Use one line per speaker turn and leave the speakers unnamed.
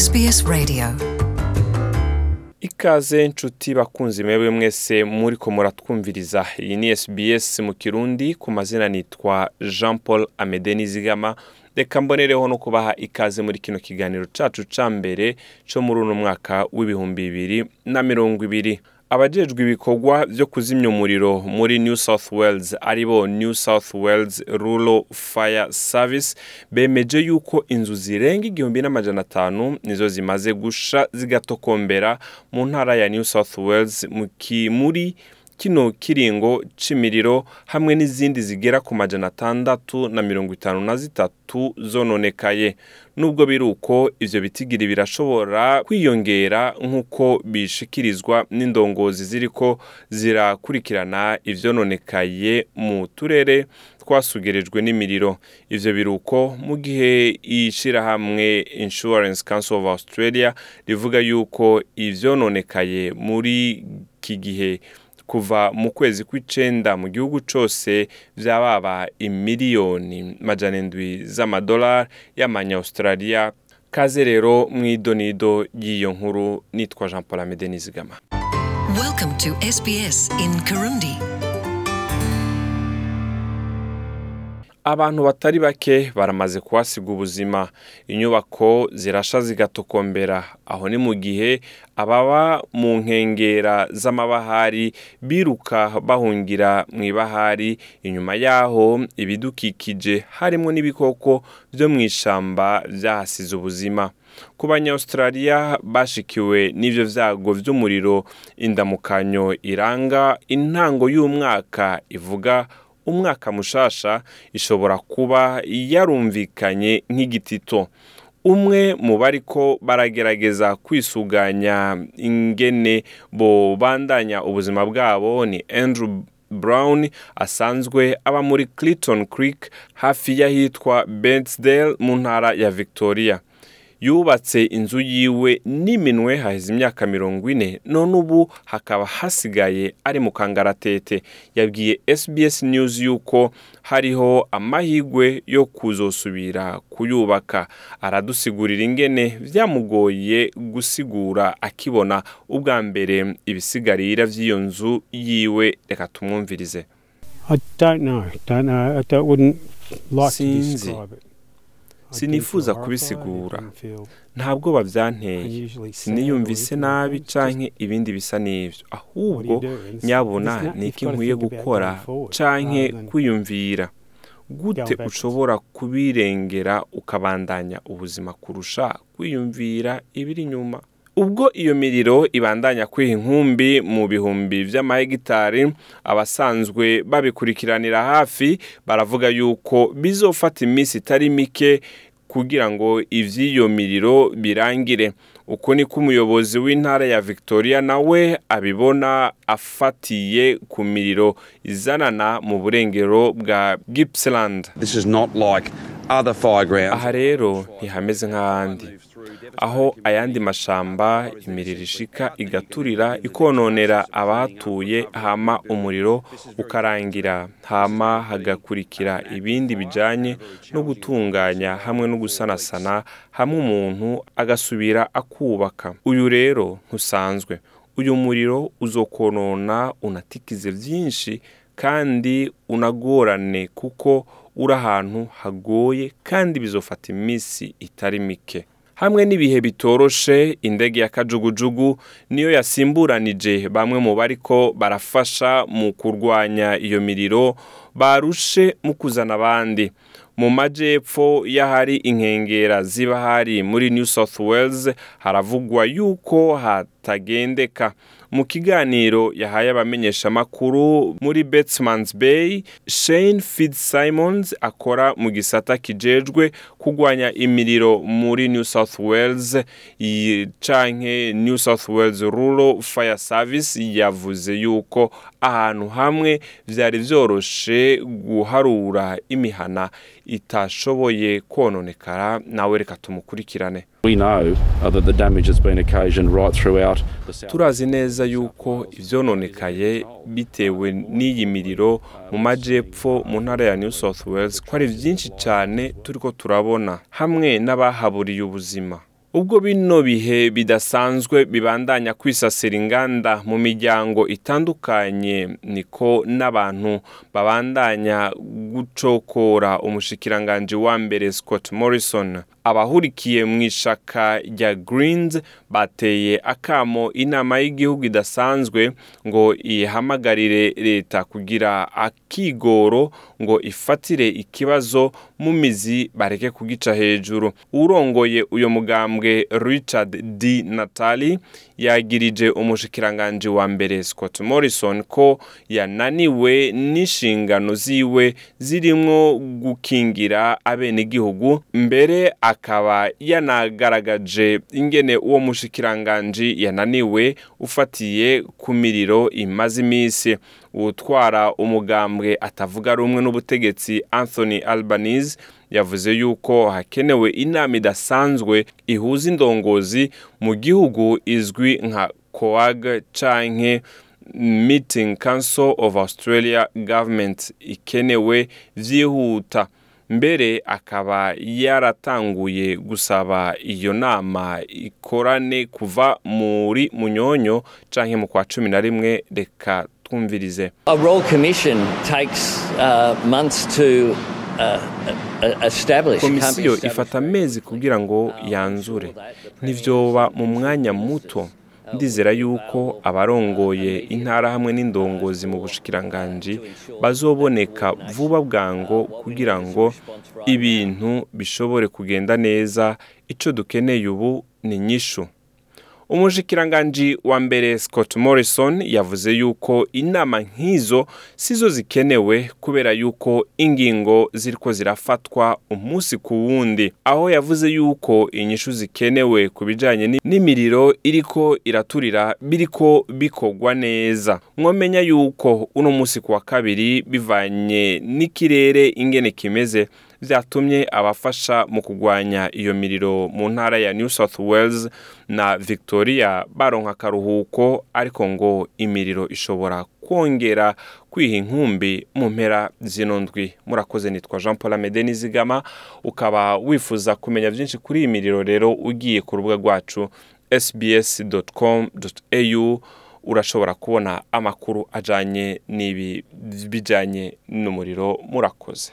SBS Radio.
Ikaze nshuti bakunzi mwebwe mwese muri ko muratwumviriza. Iyi ni SBS mu kirundi ku mazina nitwa Jean Paul Amede Nizigama. Reka mbonereho no kubaha ikaze muri kino kiganiro cacu ca mbere co muri uno mwaka w'ibihumbi bibiri na mirongo ibiri. Abajejwe ibikorwa vyo kuzimya umuriro muri New South Wales ari bo New South Wales Rural Fire Service bemeje yuko inzu zirenga igihumbi n'amajana atanu nizo zimaze gusha zigatokombera mu ntara ya New South Wales muri kino kiringo c'imiriro hamwe n'izindi zigera ku majana atandatu na mirongo itanu na zitatu zononekaye. Nubwo biri uko ivyo bitigiri birashobora kwiyongera nk'uko bishikirizwa n'indongozi ziriko zirakurikirana ivyononekaye mu turere twasugerejwe n'imiriro. Ivyo biruko mu gihe ishirahamwe Insurance Council of Australia rivuga yuko ivyononekaye muri iki gihe. Kuva mu kwezi kw'icenda mu gihugu cose vyababa imiliyoni majana indwi z'amadolari y'amanya-australia kaze rero mw'idonido y'iyo nkuru nitwa Jean Paul Amede Nizigama
Welcome to SBS in Kirundi.
Abantu batari bake baramaze kuhasiga ubuzima. Inyubako zirasha zigatokombera. Aho ni mu gihe ababa mu nkengera z'amabahari biruka bahungira mu ibahari. Inyuma yaho ibidukikije harimo n'ibikoko byo mu ishamba byahasize ubuzima. Ku banyaustraliya bashikiwe n'ivyo vyago vy'umuriro indamukanyo iranga intango y'umwaka ivuga umwaka mushasha ishobora kuba yarumvikanye nk'igitito. Umwe mu bariko baragerageza kwisuganya ingene bo bandanya ubuzima bwabo ni Andrew Brown asanzwe aba muri Clinton Creek hafi y'ahitwa Bensdale mu ntara ya Victoria. Yubatse inzu yiwe n'iminwe haheze imyaka mirongo ine none ubu hakaba hasigaye ari mu kangaratete yabwiye SBS News yuko hariho amahigwe yo kuzosubira kuyubaka aradusigurira ingene vyamugoye gusigura akibona ubwa mbere ibisigarira vy'iyo nzu yiwe reka tumwumvirize
I don't know. Don't know. I don't, wouldn't like
Sinzi. Sinifuza kubisigura. Ntabwo
unusually sad
siniyumvise nabi canke ibindi bisa
are
ahubwo nyabona ni iki nkwiye gukora canke kwiyumvira. Gute ushobora kubirengera ukabandanya ubuzima kurusha kwiyumvira ibiri inyuma ubwo iyo miriro ibandanya kwiha inkumbi mu bihumbi vy'amahegitari abasanzwe babikurikiranira hafi baravuga yuko bizofata iminsi itari mike kugira ngo ivy'iyo miriro birangire. Uko niko umuyobozi w'intara ya Victoria nawe abibona afatiye ku miriro izanana mu burengero bwa Gippsland. Aha rero ntihameze nk'ahandi. Aho ayandi mashamba imiriro ishika igaturira ikononera abahatuye hama umuriro ukarangira hama hagakurikira ibindi bijanye no gutunganya hamwe no gusanasana hamwe umuntu agasubira akubaka. Uyu rero ntusanzwe. Uyu muriro uzokonona unatikize vyinshi kandi unagorane kuko uri ahantu hagoye kandi bizofata iminsi itari mike. Hamwe n'ibihe bitoroshe indege ya kajugujugu niyo yasimburanije bamwe mu bariko barafasha mu kurwanya iyo miriro barushe mu kuzana abandi. Mu majepfo y'ahari inkengera ziba hari muri New South Wales haravugwa yuko hatagendeka. Mu kiganiro yahaye abamenyeshamakuru muri Batsmans Bay Shane Fitzsimons akora mu gisata kijejwe kugwanya imiriro muri New South Wales canke New South Wales Rural Fire Service yavuze yuko ahantu hamwe vyari vyoroshe guharura imihana itashoboye kononekara nawe reka tumukurikirane. Turazi neza yuko ivyononekaye bitewe n'iyi miriro mu majepfo mu ntara ya New South Wales ko ari vyinshi cane turiko turabona hamwe n'abahaburiye ubuzima. Ubwo bino bihe bidasanzwe bibandanya kwisasira inganda mu miryango itandukanye niko n'abantu babandanya gucokora umushikiranganji wa mbere Scott Morrison. Abahurikiye mu ishaka rya Greens bateye akamo inama y'igihugu idasanzwe ngo ihamagarire leta kugira akigoro ngo ifatire ikibazo mu mizi bareke kugica hejuru. Urongoye uyo mugambwe Richard D. Natali yagirije umushikiranganji wa mbere Scott Morrison ko yananiwe n'inshingano ziwe zirimwo gukingira abenegihugu mbere akaba yanagaragaje ingene uwo mushikiranganji yananiwe ufatiye ku miriro imaze iminsi. Utwara umugambwe atavuga rumwe n'ubutegetsi Anthony Albanese yavuze yuko hakenewe inama idasanzwe ihuza indongozi mu gihugu izwi nka COAG canke Meeting Council of Australia Government ikenewe vyihuta mbere akaba yaratanguye gusaba iyo nama ikorane kuva muri munyonyo canke mu kwa cumi na rimwe reka twumvirize.
A royal commission takes uh, months to uh, be
komisiyo ifata amezi kugira ngo yanzure. Ntivyoba mu mwanya muto. Ndizera yuko abarongoye intara hamwe n'indongozi mu bushikiranganji bazoboneka vuba bwango kugira ngo ibintu bishobore kugenda neza. Ico dukeneye ubu ni nyishu. Umushikiranganji wa mbere Scott Morrison yavuze yuko inama nk'izo sizo zikenewe kubera yuko ingingo ziriko zirafatwa umunsi ku wundi. Aho yavuze yuko inyishu zikenewe ku bijanye ni- n'imiriro iriko iraturira biriko bikorwa neza. Mwomenya yuko uno munsi ku wa kabiri bivanye n'ikirere ingene kimeze vyatumye abafasha mu kurwanya iyo miriro mu ntara ya New South Wales na Victoria baronka akaruhuko ariko ngo imiriro ishobora kwongera kwiha inkumbi mu mpera zino ndwi. Murakoze nitwa Jean Paul Amede Nizigama ukaba wifuza kumenya byinshi kuri iyi miriro rero ugiye ku rubuga rwacu sbs.com.au urashobora kubona amakuru ajanye n'ibi bijanye n'umuriro. Murakoze.